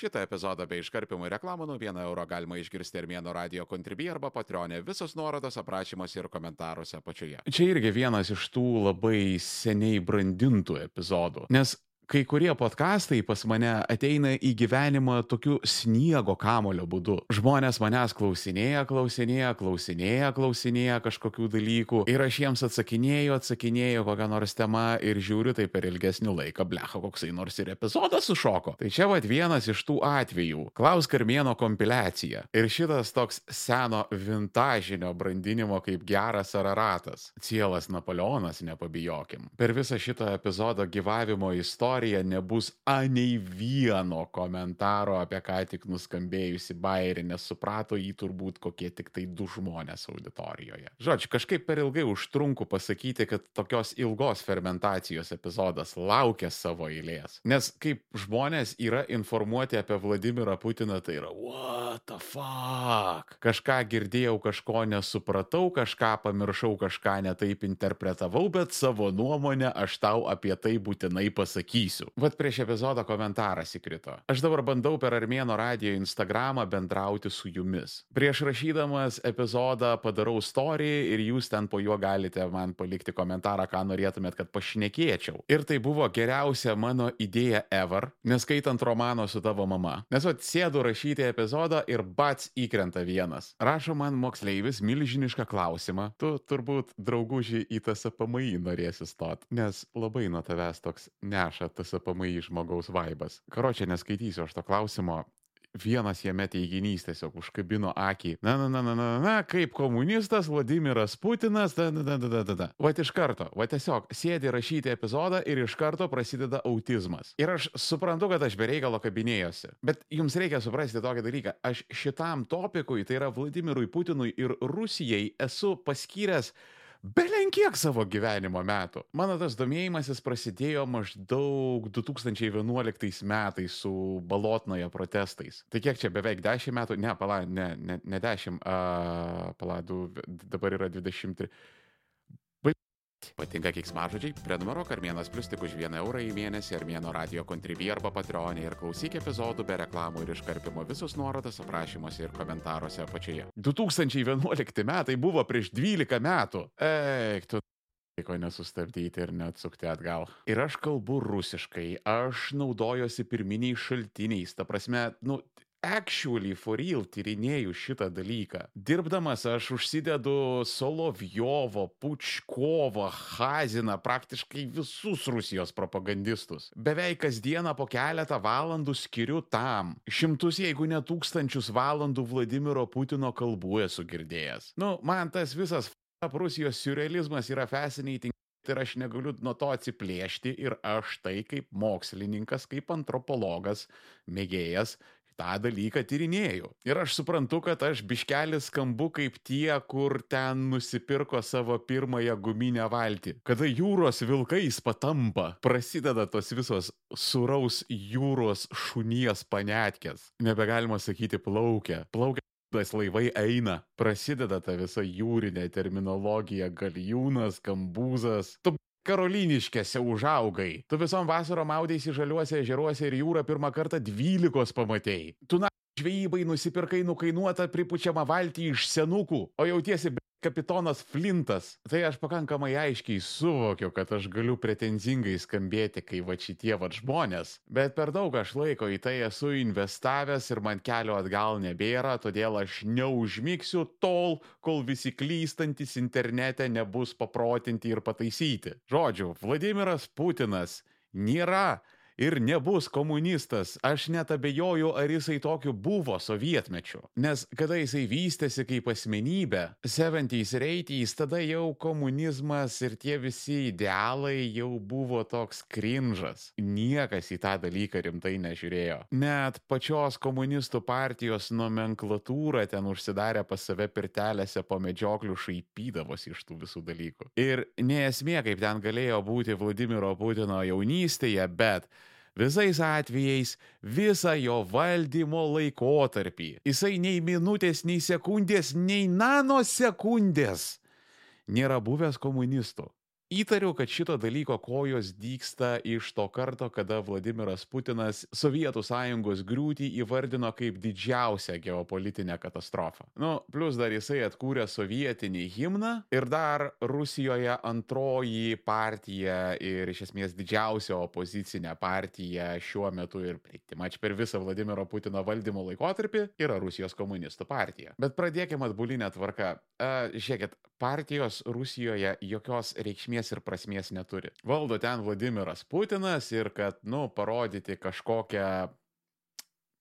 Šitą epizodą bei iškarpimų reklamų nuo 1 euro galima išgirsti Armėno radio kontribį arba patronė. Visos nuorodos aprašymuose ir komentaruose apačioje. Čia irgi vienas iš tų labai seniai brandintų epizodų. Nes kai kurie podkastai pas mane ateina į gyvenimą tokiu sniego kamulio būdu. Žmonės manęs klausinėja, klausinėja, klausinėja, klausinėja kažkokių dalykų ir aš jiems atsakinėju, atsakinėju kokią nors temą ir žiūriu tai per ilgesnį laiką, blecha, koksai nors ir epizodas sušoko. Tai čia vad vienas iš tų atvejų. Klaus Karmieno kompiliacija. Ir šitas toks seno vintažinio brandinimo kaip geras araratas. Cielas Napoleonas, nepabijokim. Per visą šitą epizodo gyvavimo istoriją istorija nebus anei vieno komentaro apie ką tik nuskambėjusi bairį, nes suprato jį turbūt kokie tik tai du žmonės auditorijoje. Žodžiu, kažkaip per ilgai užtrunku pasakyti, kad tokios ilgos fermentacijos epizodas laukia savo eilės. Nes kaip žmonės yra informuoti apie Vladimirą Putiną, tai yra what the fuck. Kažką girdėjau, kažko nesupratau, kažką pamiršau, kažką netaip interpretavau, bet savo nuomonę aš tau apie tai būtinai pasakysiu pasakysiu. Vat prieš epizodą komentaras įkrito. Aš dabar bandau per Armėno radijo Instagramą bendrauti su jumis. Prieš rašydamas epizodą padarau story ir jūs ten po juo galite man palikti komentarą, ką norėtumėt, kad pašnekėčiau. Ir tai buvo geriausia mano idėja ever, neskaitant romano su tavo mama. Nes vat sėdu rašyti epizodą ir bats įkrenta vienas. Rašo man moksleivis milžinišką klausimą. Tu turbūt draugužiai į tas apamai norėsi stot, nes labai nuo tavęs toks neša tas apamai žmogaus vaibas. Karočią neskaitysiu aš to klausimo. Vienas jame teiginys tiesiog užkabino akį. Na, na, na, na, na, na, kaip komunistas Vladimiras Putinas, da, da, da, da, da, da. Vat iš karto, va tiesiog sėdi rašyti epizodą ir iš karto prasideda autizmas. Ir aš suprantu, kad aš bereikalo kabinėjosi. Bet jums reikia suprasti tokį dalyką. Aš šitam topikui, tai yra Vladimirui Putinui ir Rusijai, esu paskyręs belenkiek savo gyvenimo metų. Mano tas domėjimasis prasidėjo maždaug 2011 metais su Balotnoje protestais. Tai kiek čia beveik 10 metų? Ne, pala, ne, ne, ne 10, uh, pala, dabar yra 23. Patinka keiksmažodžiai? Prenumeruok Armėnas Plus tik už 1 eurą į mėnesį Armėno radio kontribį arba Patreonė ir klausyk epizodų be reklamų ir iškarpimo visus nuorodas aprašymuose ir komentaruose apačioje. 2011 metai buvo prieš 12 metų. Eik, tu Laiko nesustabdyti ir neatsukti atgal. Ir aš kalbu rusiškai, aš naudojuosi pirminiais šaltiniais, ta prasme, nu, actually for real tyrinėju šitą dalyką. Dirbdamas aš užsidedu Solovjovo, Pučkovo, Haziną, praktiškai visus Rusijos propagandistus. Beveik kasdieną po keletą valandų skiriu tam. Šimtus, jeigu ne tūkstančius valandų Vladimiro Putino kalbų esu girdėjęs. Nu, man tas visas Rusijos surrealizmas yra fascinating. Ir aš negaliu nuo to atsiplėšti ir aš tai kaip mokslininkas, kaip antropologas, mėgėjas, tą dalyką tyrinėju. Ir aš suprantu, kad aš biškelis skambu kaip tie, kur ten nusipirko savo pirmąją guminę valtį. Kada jūros vilkais patampa, prasideda tos visos suraus jūros šunies panetkės. Nebegalima sakyti plaukia. Plaukia. Tas laivai eina, prasideda ta visa jūrinė terminologija, galijūnas, kambūzas. Tu karoliniškėse užaugai. Tu visom vasarom maudeisi žaliuose ežeruose ir jūrą pirmą kartą dvylikos pamatėjai. Tu na žvejybai nusipirkai nukainuotą pripučiamą valtį iš senukų, o jautiesi kapitonas Flintas. Tai aš pakankamai aiškiai suvokiu, kad aš galiu pretenzingai skambėti, kai va šitie va žmonės, bet per daug aš laiko į tai esu investavęs ir man kelio atgal nebėra, todėl aš neužmygsiu tol, kol visi klystantis internete nebus paprotinti ir pataisyti. Žodžiu, Vladimiras Putinas nėra ir nebus komunistas. Aš net abejoju, ar jisai tokiu buvo sovietmečiu. Nes kada jisai vystėsi kaip asmenybė, 70s ir 80s, tada jau komunizmas ir tie visi idealai jau buvo toks krinžas. Niekas į tą dalyką rimtai nežiūrėjo. Net pačios komunistų partijos nomenklatūra ten užsidarė pas save pirtelėse po medžioklių šaipydavosi iš tų visų dalykų. Ir neesmė, kaip ten galėjo būti Vladimiro Putino jaunystėje, bet visais atvejais visą jo valdymo laikotarpį. Jisai nei minutės, nei sekundės, nei nanosekundės nėra buvęs komunistu. Įtariu, kad šito dalyko kojos dyksta iš to karto, kada Vladimiras Putinas Sovietų sąjungos griūtį įvardino kaip didžiausią geopolitinę katastrofą. Nu, plus dar jisai atkūrė sovietinį himną ir dar Rusijoje antroji partija ir iš esmės didžiausia opozicinė partija šiuo metu ir pritimač per visą Vladimiro Putino valdymo laikotarpį yra Rusijos komunistų partija. Bet pradėkime atbulinę tvarką. Uh, žiūrėkit, partijos Rusijoje jokios reikšmės ir prasmės neturi. Valdo ten Vladimiras Putinas ir kad, nu, parodyti kažkokią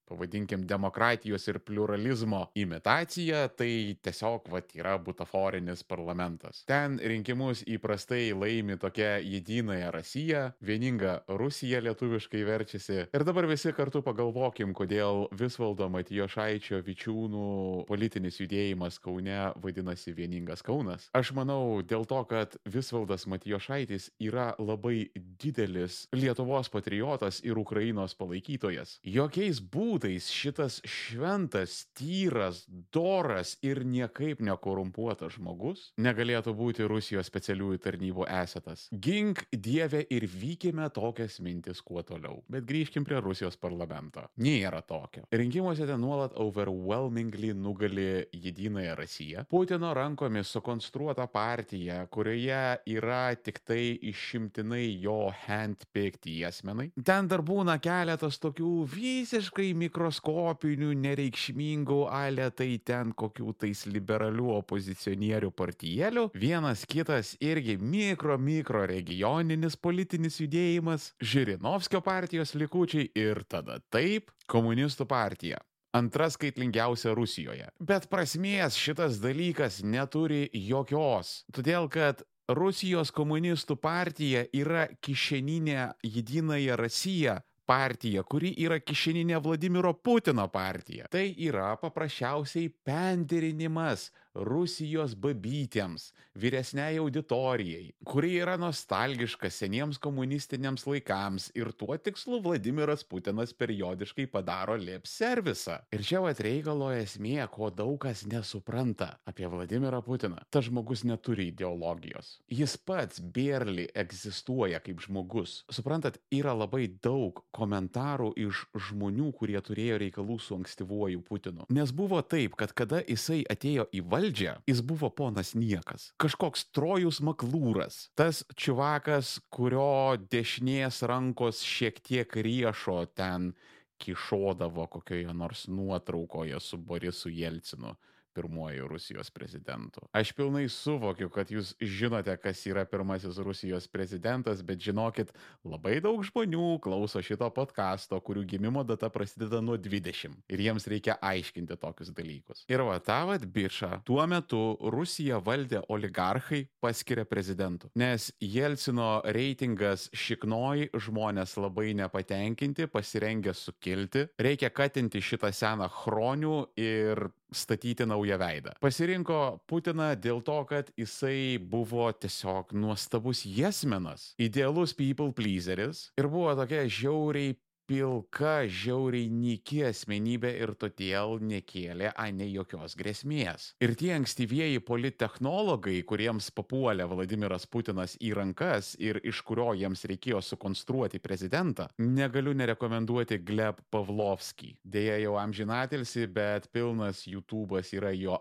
pavadinkim, demokratijos ir pluralizmo imitacija, tai tiesiog, va, yra butaforinis parlamentas. Ten rinkimus įprastai laimi tokia jedinąją Rasiją, vieninga Rusija lietuviškai verčiasi. Ir dabar visi kartu pagalvokim, kodėl Visvaldo Matijo Šaičio Vičiūnų politinis judėjimas Kaune vadinasi vieningas Kaunas. Aš manau dėl to, kad Visvaldas Matijo Šaitis yra labai didelis Lietuvos patriotas ir Ukrainos palaikytojas. Jokiais būdais būdais šitas šventas, tyras, doras ir niekaip nekorumpuotas žmogus negalėtų būti Rusijos specialiųjų tarnybų esatas. Gink Dieve ir vykime tokias mintis kuo toliau. Bet grįžkim prie Rusijos parlamento. Nėra tokio. Rinkimuose ten nuolat overwhelmingly nugali jedinąją Rasiją. Putino rankomis sukonstruota partija, kurioje yra tik tai išimtinai jo handpicked asmenai. Ten dar būna keletas tokių visiškai mikroskopinių, nereikšmingų, ale tai ten kokių tais liberalių opozicionierių partijėlių, vienas kitas irgi mikro, mikro regioninis politinis judėjimas, Žirinovskio partijos likučiai ir tada taip, komunistų partija. Antra skaitlingiausia Rusijoje. Bet prasmės šitas dalykas neturi jokios, todėl kad Rusijos komunistų partija yra kišeninė jedinąją Rasiją partija, kuri yra kišeninė Vladimiro Putino partija. Tai yra paprasčiausiai penderinimas Rusijos babytėms, vyresniai auditorijai, kuri yra nostalgiška seniems komunistiniams laikams ir tuo tikslu Vladimiras Putinas periodiškai padaro lip servisą. Ir čia vat reikalo esmė, ko daug kas nesupranta apie Vladimirą Putiną. Tas žmogus neturi ideologijos. Jis pats barely egzistuoja kaip žmogus. Suprantat, yra labai daug komentarų iš žmonių, kurie turėjo reikalų su ankstyvuoju Putinu. Nes buvo taip, kad kada jisai atėjo į valdžią, valdžią, jis buvo ponas niekas. Kažkoks trojus maklūras. Tas čiuvakas, kurio dešinės rankos šiek tiek riešo ten kišodavo kokioje nors nuotraukoje su Borisu Jelcinu pirmuoju Rusijos prezidentu. Aš pilnai suvokiu, kad jūs žinote, kas yra pirmasis Rusijos prezidentas, bet žinokit, labai daug žmonių klauso šito podkasto, kurių gimimo data prasideda nuo 20 ir jiems reikia aiškinti tokius dalykus. Ir va tavat bičą, tuo metu Rusiją valdė oligarchai paskiria prezidentu, nes Jelcino reitingas šiknoj, žmonės labai nepatenkinti, pasirengę sukilti, reikia katinti šitą seną chronių ir statyti naują veidą. Pasirinko Putiną dėl to, kad jisai buvo tiesiog nuostabus jesmenas, idealus people pleaseris ir buvo tokia žiauriai pilka, žiauriai nyki asmenybė ir todėl nekėlė ane jokios grėsmės. Ir tie ankstyvieji polittechnologai, kuriems papuolė Vladimiras Putinas į rankas ir iš kurio jiems reikėjo sukonstruoti prezidentą, negaliu nerekomenduoti Gleb Pavlovskį. Deja jau amžinatilsi, bet pilnas YouTube'as yra jo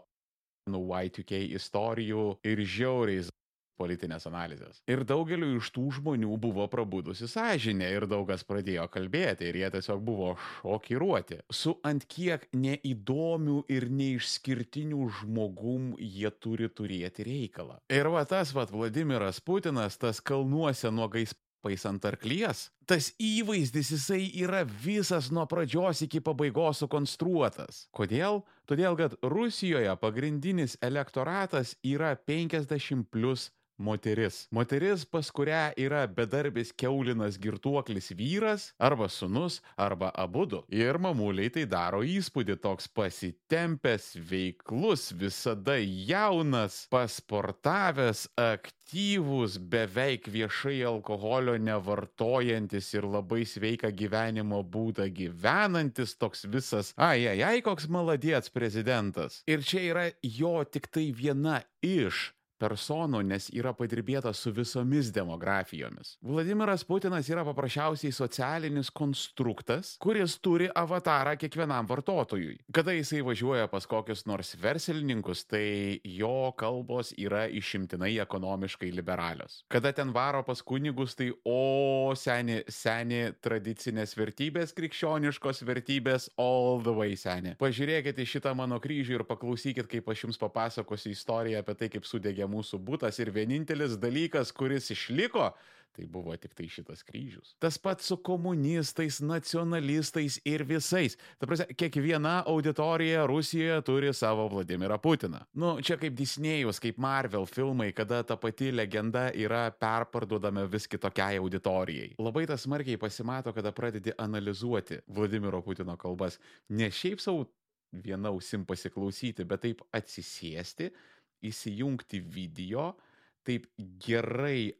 nu Y2K istorijų ir žiauriais politinės analizės. Ir daugeliu iš tų žmonių buvo prabudusi sąžinė ir daug kas pradėjo kalbėti ir jie tiesiog buvo šokiruoti. Su ant kiek neįdomių ir neišskirtinių žmogum jie turi turėti reikalą. Ir va tas va Vladimiras Putinas, tas kalnuose nuogais pais ant arklies, tas įvaizdis jisai yra visas nuo pradžios iki pabaigos sukonstruotas. Kodėl? Todėl, kad Rusijoje pagrindinis elektoratas yra 50 plus moteris. Moteris, pas kurią yra bedarbis keulinas girtuoklis vyras, arba sunus, arba abudu. Ir mamuliai tai daro įspūdį toks pasitempęs, veiklus, visada jaunas, pasportavęs, aktyvus, beveik viešai alkoholio nevartojantis ir labai sveiką gyvenimo būdą gyvenantis, toks visas, ai, ai, ai, koks maladėts prezidentas. Ir čia yra jo tik tai viena iš personų, nes yra padirbėta su visomis demografijomis. Vladimiras Putinas yra paprasčiausiai socialinis konstruktas, kuris turi avatarą kiekvienam vartotojui. Kada jisai važiuoja pas kokius nors verslininkus, tai jo kalbos yra išimtinai ekonomiškai liberalios. Kada ten varo pas kunigus, tai o seni, seni tradicinės vertybės, krikščioniškos vertybės, all the way seni. Pažiūrėkite šitą mano kryžių ir paklausykit, kaip aš jums papasakosiu istoriją apie tai, kaip sudegė mūsų būtas ir vienintelis dalykas, kuris išliko, tai buvo tik tai šitas kryžius. Tas pats su komunistais, nacionalistais ir visais. Ta prasme, kiekviena auditorija Rusijoje turi savo Vladimirą Putiną. Nu, čia kaip Disnėjus, kaip Marvel filmai, kada ta pati legenda yra perparduodama vis kitokiai auditorijai. Labai tas smarkiai pasimato, kada pradedi analizuoti Vladimiro Putino kalbas. Ne šiaip savo viena ausim pasiklausyti, bet taip atsisėsti, įsijungti video, taip gerai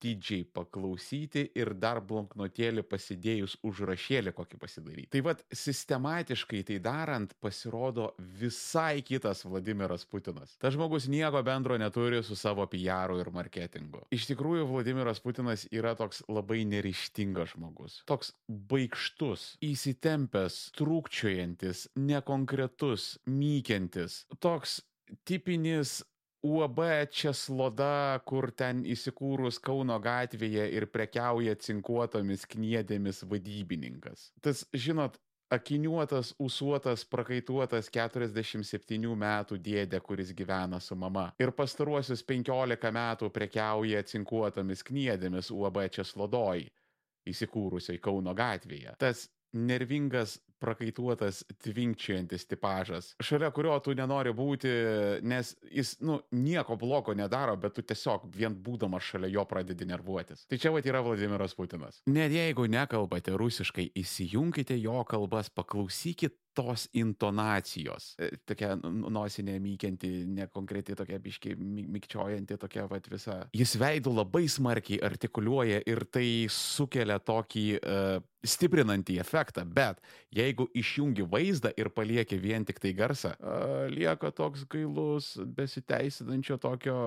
atidžiai paklausyti ir dar bloknotėlį pasidėjus užrašėlį kokį pasidaryti. Tai vad sistematiškai tai darant pasirodo visai kitas Vladimiras Putinas. Tas žmogus nieko bendro neturi su savo PR ir marketingu. Iš tikrųjų, Vladimiras Putinas yra toks labai nerištingas žmogus. Toks baigštus, įsitempęs, trūkčiojantis, nekonkretus, mykiantis. Toks tipinis UAB Česloda, kur ten įsikūrus Kauno gatvėje ir prekiauja cinkuotomis kniedėmis vadybininkas. Tas, žinot, akiniuotas, usuotas, prakaituotas 47 metų dėdė, kuris gyvena su mama. Ir pastaruosius 15 metų prekiauja cinkuotomis kniedėmis UAB Česlodoj, įsikūrusiai Kauno gatvėje. Tas nervingas prakaituotas, tvinkčiantis tipažas, šalia kurio tu nenori būti, nes jis, nu, nieko blogo nedaro, bet tu tiesiog vien būdamas šalia jo pradedi nervuotis. Tai čia va yra Vladimiras Putinas. Net jeigu nekalbate rusiškai, įsijunkite jo kalbas, paklausykite tos intonacijos. E, Tokia nosinė mykianti, nekonkreti tokia biški mikčiojanti, tokia vat visa. Jis veidų labai smarkiai artikuliuoja ir tai sukelia tokį uh, stiprinantį efektą, bet jeigu išjungi vaizdą ir palieki vien tik tai garsą, uh, lieka toks gailus, besiteisinančio tokio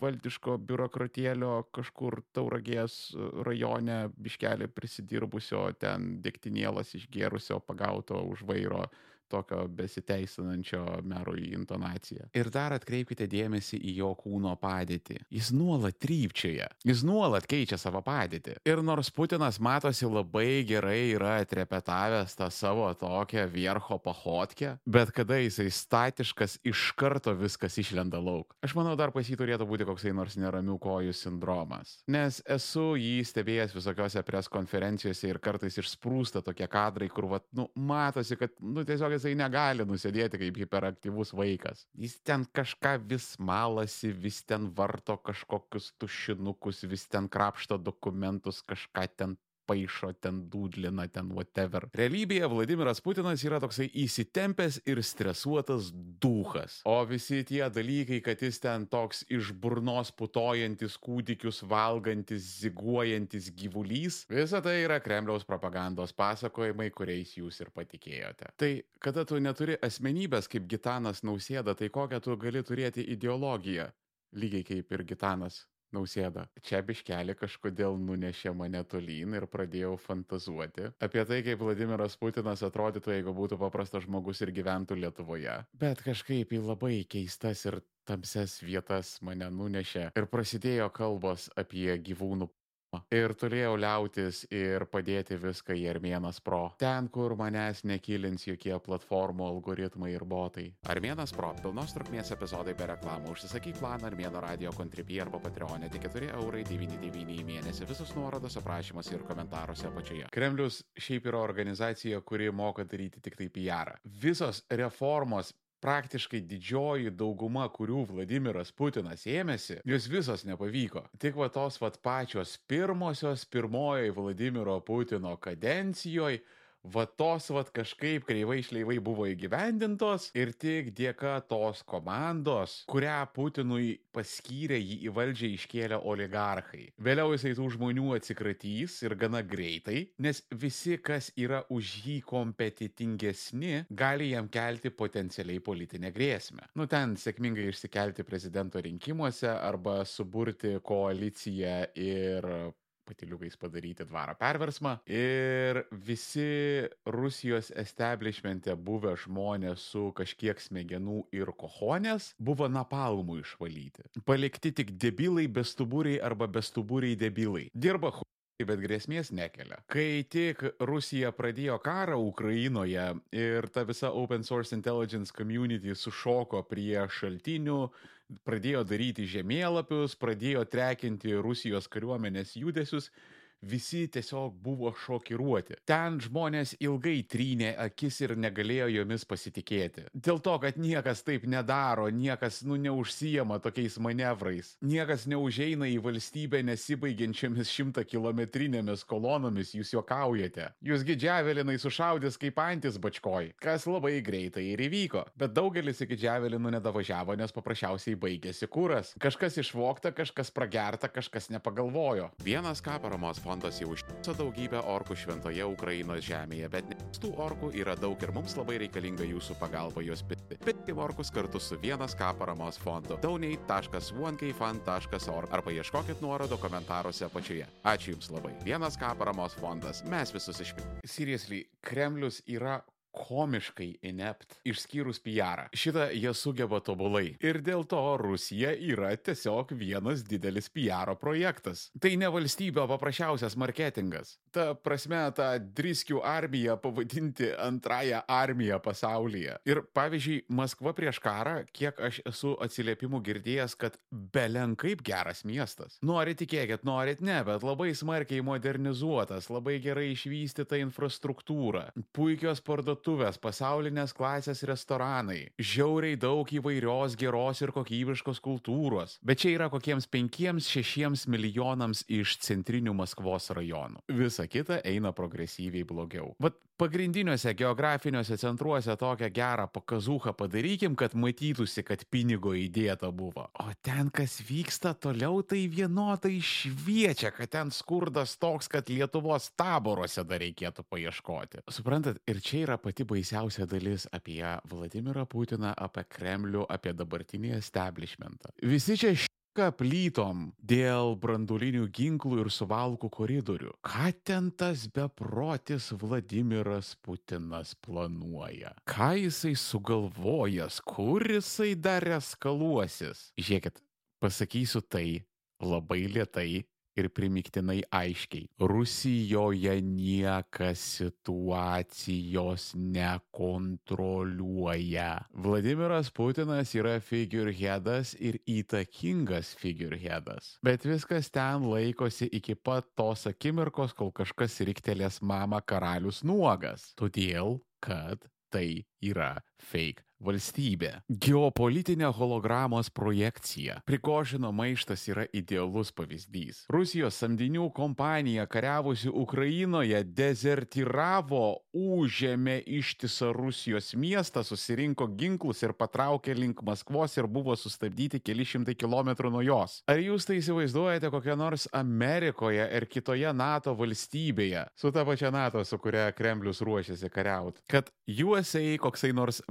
valdiško biurokratėlio kažkur tauragės rajone biškelį prisidirbusio ten dėktinėlas išgėrusio pagauto už vairo tokio besiteisinančio merui intonaciją. Ir dar atkreipkite dėmesį į jo kūno padėtį. Jis nuolat trypčioja, jis nuolat keičia savo padėtį. Ir nors Putinas matosi labai gerai yra atrepetavęs tą savo tokią viercho pahotkę, bet kada jisai statiškas, iš karto viskas išlenda lauk. Aš manau, dar pas jį turėtų būti koksai nors neramių kojų sindromas. Nes esu jį stebėjęs visokiose pres konferencijose ir kartais išsprūsta tokie kadrai, kur, vat, nu, matosi, kad, nu, tiesiog jisai negali nusėdėti kaip hiperaktyvus vaikas. Jis ten kažką vis malasi, vis ten varto kažkokius tušinukus, vis ten krapšto dokumentus, kažką ten paišo, ten dūdlina, ten whatever. Realybėje Vladimiras Putinas yra toksai įsitempęs ir stresuotas duhas. O visi tie dalykai, kad jis ten toks iš burnos putojantis kūdikius valgantis, ziguojantis gyvulys, visa tai yra Kremliaus propagandos pasakojimai, kuriais jūs ir patikėjote. Tai kada tu neturi asmenybės kaip Gitanas Nausėda, tai kokią tu gali turėti ideologiją? Lygiai kaip ir Gitanas Nausėda. Čia biškelį kažkodėl nunešė mane tolyn ir pradėjau fantazuoti apie tai, kaip Vladimiras Putinas atrodytų, jeigu būtų paprastas žmogus ir gyventų Lietuvoje. Bet kažkaip į labai keistas ir tamses vietas mane nunešė ir prasidėjo kalbos apie gyvūnų Ir turėjau liautis ir padėti viską į Armėnas Pro. Ten, kur manęs nekilins jokie platformų algoritmai ir botai. Armėnas Pro - pilnos trukmės epizodai be reklamų. Užsisakyk planą Armėno radio kontribį arba Patreonė tik 4 eurai 99 į mėnesį. Visus nuorodos aprašymuose ir komentaruose apačioje. Kremlius šiaip yra organizacija, kuri moka daryti tik tai PR. Visos reformos praktiškai didžioji dauguma, kurių Vladimiras Putinas ėmėsi, jos visos nepavyko. Tik va tos va pačios pirmosios, pirmoji Vladimiro Putino kadencijoje va tos va kažkaip kreivai šleivai buvo įgyvendintos ir tik dėka tos komandos, kurią Putinui paskyrė jį į valdžią iškėlę oligarchai. Vėliau jisai tų žmonių atsikratys ir gana greitai, nes visi, kas yra už jį kompetitingesni, gali jam kelti potencialiai politinę grėsmę. Nu ten sėkmingai išsikelti prezidento rinkimuose arba suburti koaliciją ir patiliukais padaryti dvaro perversmą. Ir visi Rusijos establishmente buvę žmonės su kažkiek smegenų ir kohonės buvo napalmų išvalyti. Palikti tik debilai, bestuburiai arba bestuburiai debilai. Dirba bet grėsmės nekelia. Kai tik Rusija pradėjo karą Ukrainoje ir ta visa open source intelligence community sušoko prie šaltinių, pradėjo daryti žemėlapius, pradėjo trekinti Rusijos kariuomenės judesius, visi tiesiog buvo šokiruoti. Ten žmonės ilgai trynė akis ir negalėjo jomis pasitikėti. Dėl to, kad niekas taip nedaro, niekas, nu, neužsijama tokiais manevrais. Niekas neužeina į valstybę nesibaigiančiamis šimta kilometrinėmis kolonomis, jūs juokaujate. Jūsgi džiavelinai sušaudys kaip antis bačkoj, kas labai greitai ir įvyko. Bet daugelis iki džiavelinų nedavažiavo, nes paprasčiausiai baigėsi kūras. Kažkas išvokta, kažkas pragerta, kažkas nepagalvojo. Vienas ką paramos fondas jau užtiso daugybę orkų šventoje Ukrainos žemėje, bet tų orkų yra daug ir mums labai reikalinga jūsų pagalba juos pitti. Pitti orkus kartu su vienas K paramos fondu. donate.onekfund.org arba ieškokit nuorodo komentaruose apačioje. Ačiū Jums labai. Vienas K paramos fondas. Mes visus išpirkime. Seriously, Kremlius yra komiškai inept, išskyrus PR. Šitą jie sugeba tobulai. Ir dėl to Rusija yra tiesiog vienas didelis PR projektas. Tai ne valstybė, o paprasčiausias marketingas. Ta prasme, tą driskių armiją pavadinti antrąją armiją pasaulyje. Ir pavyzdžiui, Maskva prieš karą, kiek aš esu atsiliepimų girdėjęs, kad belen kaip geras miestas. Norit tikėkit, norit ne, bet labai smarkiai modernizuotas, labai gerai išvystyta infrastruktūra, puikios parduotuvės parduotuvės, pasaulinės klasės restoranai, žiauriai daug įvairios geros ir kokybiškos kultūros, bet čia yra kokiems 5-6 milijonams iš centrinių Maskvos rajonų. Visa kita eina progresyviai blogiau. Vat pagrindiniuose geografiniuose centruose tokią gerą pakazūchą padarykim, kad matytųsi, kad pinigo įdėta buvo. O ten, kas vyksta toliau, tai vienodai šviečia, kad ten skurdas toks, kad Lietuvos taboruose dar reikėtų paieškoti. Suprantat, ir čia yra pati baisiausia dalis apie Vladimirą Putiną, apie Kremlių, apie dabartinį establishmentą. Visi čia plytom dėl brandulinių ginklų ir suvalkų koridorių. Ką ten tas beprotis Vladimiras Putinas planuoja? Ką jisai sugalvojęs, kur jisai dar eskaluosis? Žiūrėkit, pasakysiu tai labai lietai ir primiktinai aiškiai. Rusijoje niekas situacijos nekontroliuoja. Vladimiras Putinas yra figureheadas ir įtakingas figureheadas. Bet viskas ten laikosi iki pat tos akimirkos, kol kažkas riktelės mama karalius nuogas. Todėl, kad tai yra fake valstybė. Geopolitinė hologramos projekcija. Prikožino maištas yra idealus pavyzdys. Rusijos samdinių kompanija kariavusi Ukrainoje dezertiravo, užėmė ištisą Rusijos miestą, susirinko ginklus ir patraukė link Maskvos ir buvo sustabdyti keli šimtai kilometrų nuo jos. Ar jūs tai įsivaizduojate kokią nors Amerikoje ir kitoje NATO valstybėje, su ta pačia NATO, su kuria Kremlius ruošiasi kariauti, kad USA koksai nors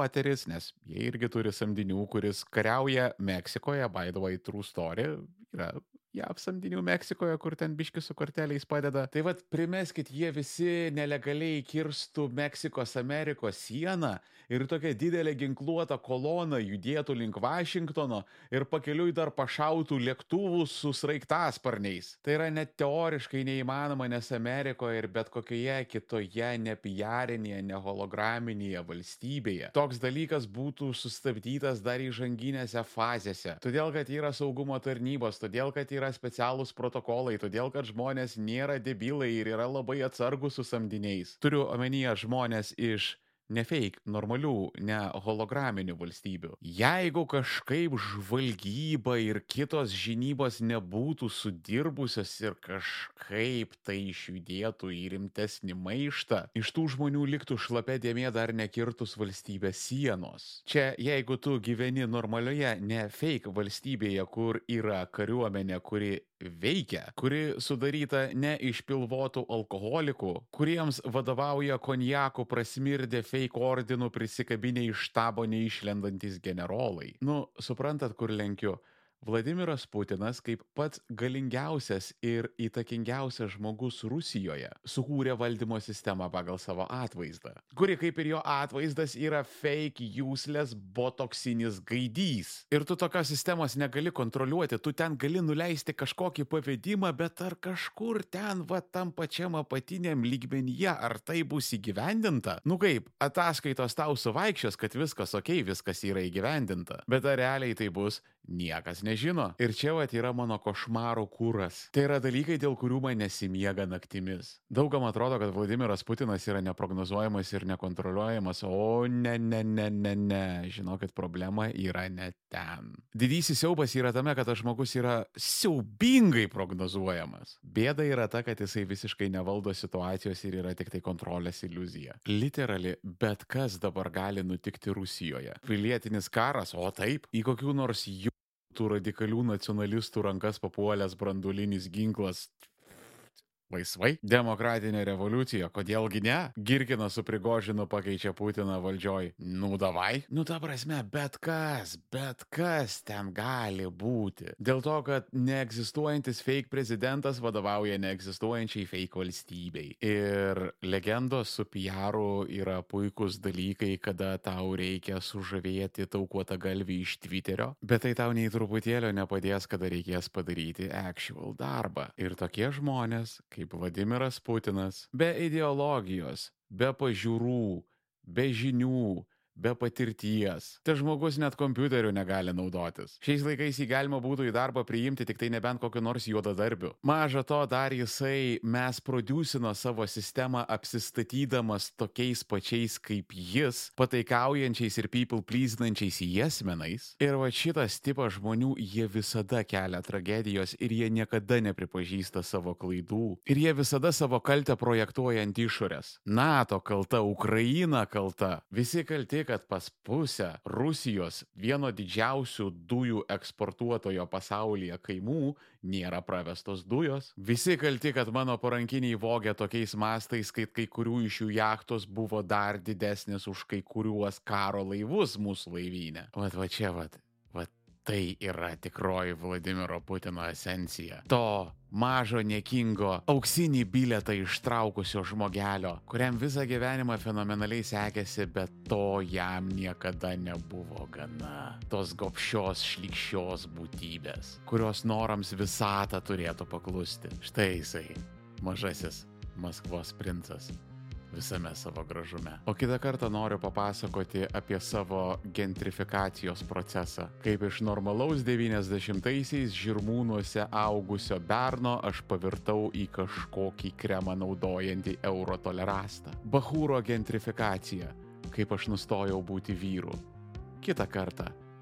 Blackwateris, nes jie irgi turi samdinių, kuris kariauja Meksikoje, by the way, true story, yra JAV samdinių Meksikoje, kur ten biški su korteliais padeda. Tai vad, primeskit, jie visi nelegaliai kirstų Meksikos Amerikos sieną ir tokia didelė ginkluota kolona judėtų link Vašingtono ir pakeliui dar pašautų lėktuvų su sraigtasparniais. Tai yra net teoriškai neįmanoma, nes Amerikoje ir bet kokioje kitoje nepijarinėje, neholograminėje valstybėje toks dalykas būtų sustabdytas dar įžanginėse fazėse. Todėl, kad yra saugumo tarnybos, todėl, kad yra yra specialūs protokolai, todėl kad žmonės nėra debilai ir yra labai atsargus su samdiniais. Turiu omenyje žmonės iš ne fake, normalių, ne holograminių valstybių. Jeigu kažkaip žvalgyba ir kitos žinybos nebūtų sudirbusios ir kažkaip tai išjudėtų į rimtesnį maištą, iš tų žmonių liktų šlapia dėmė dar nekirtus valstybės sienos. Čia jeigu tu gyveni normalioje, ne fake valstybėje, kur yra kariuomenė, kuri veikia, kuri sudaryta ne iš pilvotų alkoholikų, kuriems vadovauja konjakų prasmirdė fake ordinų prisikabinę iš štabo neišlendantis generolai. Nu, suprantat, kur lenkiu? Vladimiras Putinas, kaip pats galingiausias ir įtakingiausias žmogus Rusijoje, sukūrė valdymo sistemą pagal savo atvaizdą, kuri kaip ir jo atvaizdas yra fake, useless, botoksinis gaidys. Ir tu tokios sistemos negali kontroliuoti, tu ten gali nuleisti kažkokį pavedimą, bet ar kažkur ten, va tam pačiam apatiniam lygmenyje, ar tai bus įgyvendinta? Nu kaip, ataskaitos tau suvaikščios, kad viskas ok, viskas yra įgyvendinta, bet ar realiai tai bus, niekas nežino. Ir čia vat yra mano košmaro kūras. Tai yra dalykai, dėl kurių man nesimiega naktimis. Daugam atrodo, kad Vladimiras Putinas yra neprognozuojamas ir nekontroliuojamas, o ne, ne, ne, ne, ne. Žinokit, problema yra ne ten. Didysis siaubas yra tame, kad tas žmogus yra siaubingai prognozuojamas. Bėda yra ta, kad jisai visiškai nevaldo situacijos ir yra tik tai kontrolės iliuzija. Literali, bet kas dabar gali nutikti Rusijoje. Pilietinis karas, o taip, į kokių nors jų tų radikalių nacionalistų rankas papuolęs brandulinis ginklas Laisvai? Demokratinė revoliucija, kodėlgi ne? Girkina su Prigožinu pakeičia Putiną valdžioj. Nu davai? Nu ta prasme, bet kas, bet kas ten gali būti. Dėl to, kad neegzistuojantis fake prezidentas vadovauja neegzistuojančiai fake valstybei. Ir legendos su PR yra puikus dalykai, kada tau reikia sužavėti taukuotą galvį iš Twitterio, bet tai tau nei truputėlio nepadės, kada reikės padaryti actual darbą. Ir tokie žmonės, kaip Vladimiras Putinas, be ideologijos, be pažiūrų, be žinių, be patirties. Tas žmogus net kompiuteriu negali naudotis. Šiais laikais jį galima būtų į darbą priimti tik tai nebent kokiu nors juodadarbiu. Maža to, dar jisai mes produsino savo sistemą apsistatydamas tokiais pačiais kaip jis, pataikaujančiais ir people pleasinančiais jesmenais. Ir va šitas tipas žmonių, jie visada kelia tragedijos ir jie niekada nepripažįsta savo klaidų. Ir jie visada savo kaltę projektuoja ant išorės. NATO kalta, Ukraina kalta. Visi kalti, kad pas pusę Rusijos vieno didžiausių dujų eksportuotojo pasaulyje kaimų nėra pravestos dujos. Visi kalti, kad mano parankiniai vogė tokiais mastais, kad kai kurių iš jų jachtos buvo dar didesnės už kai kuriuos karo laivus mūsų laivyne. Vat va čia vat. Tai yra tikroji Vladimiro Putino esencija. To mažo niekingo auksinį biletą ištraukusio žmogelio, kuriam visą gyvenimą fenomenaliai sekėsi, bet to jam niekada nebuvo gana. Tos gopšios, šlikščios būtybės, kurios norams visatą turėtų paklusti. Štai jisai, mažasis Maskvos princas visame savo gražume. O kitą kartą noriu papasakoti apie savo gentrifikacijos procesą. Kaip iš normalaus 90-aisiais žirmūnuose augusio berno aš pavirtau į kažkokį kremą naudojantį euro tolerastą. Bahūro gentrifikacija. Kaip aš nustojau būti vyru. Kitą kartą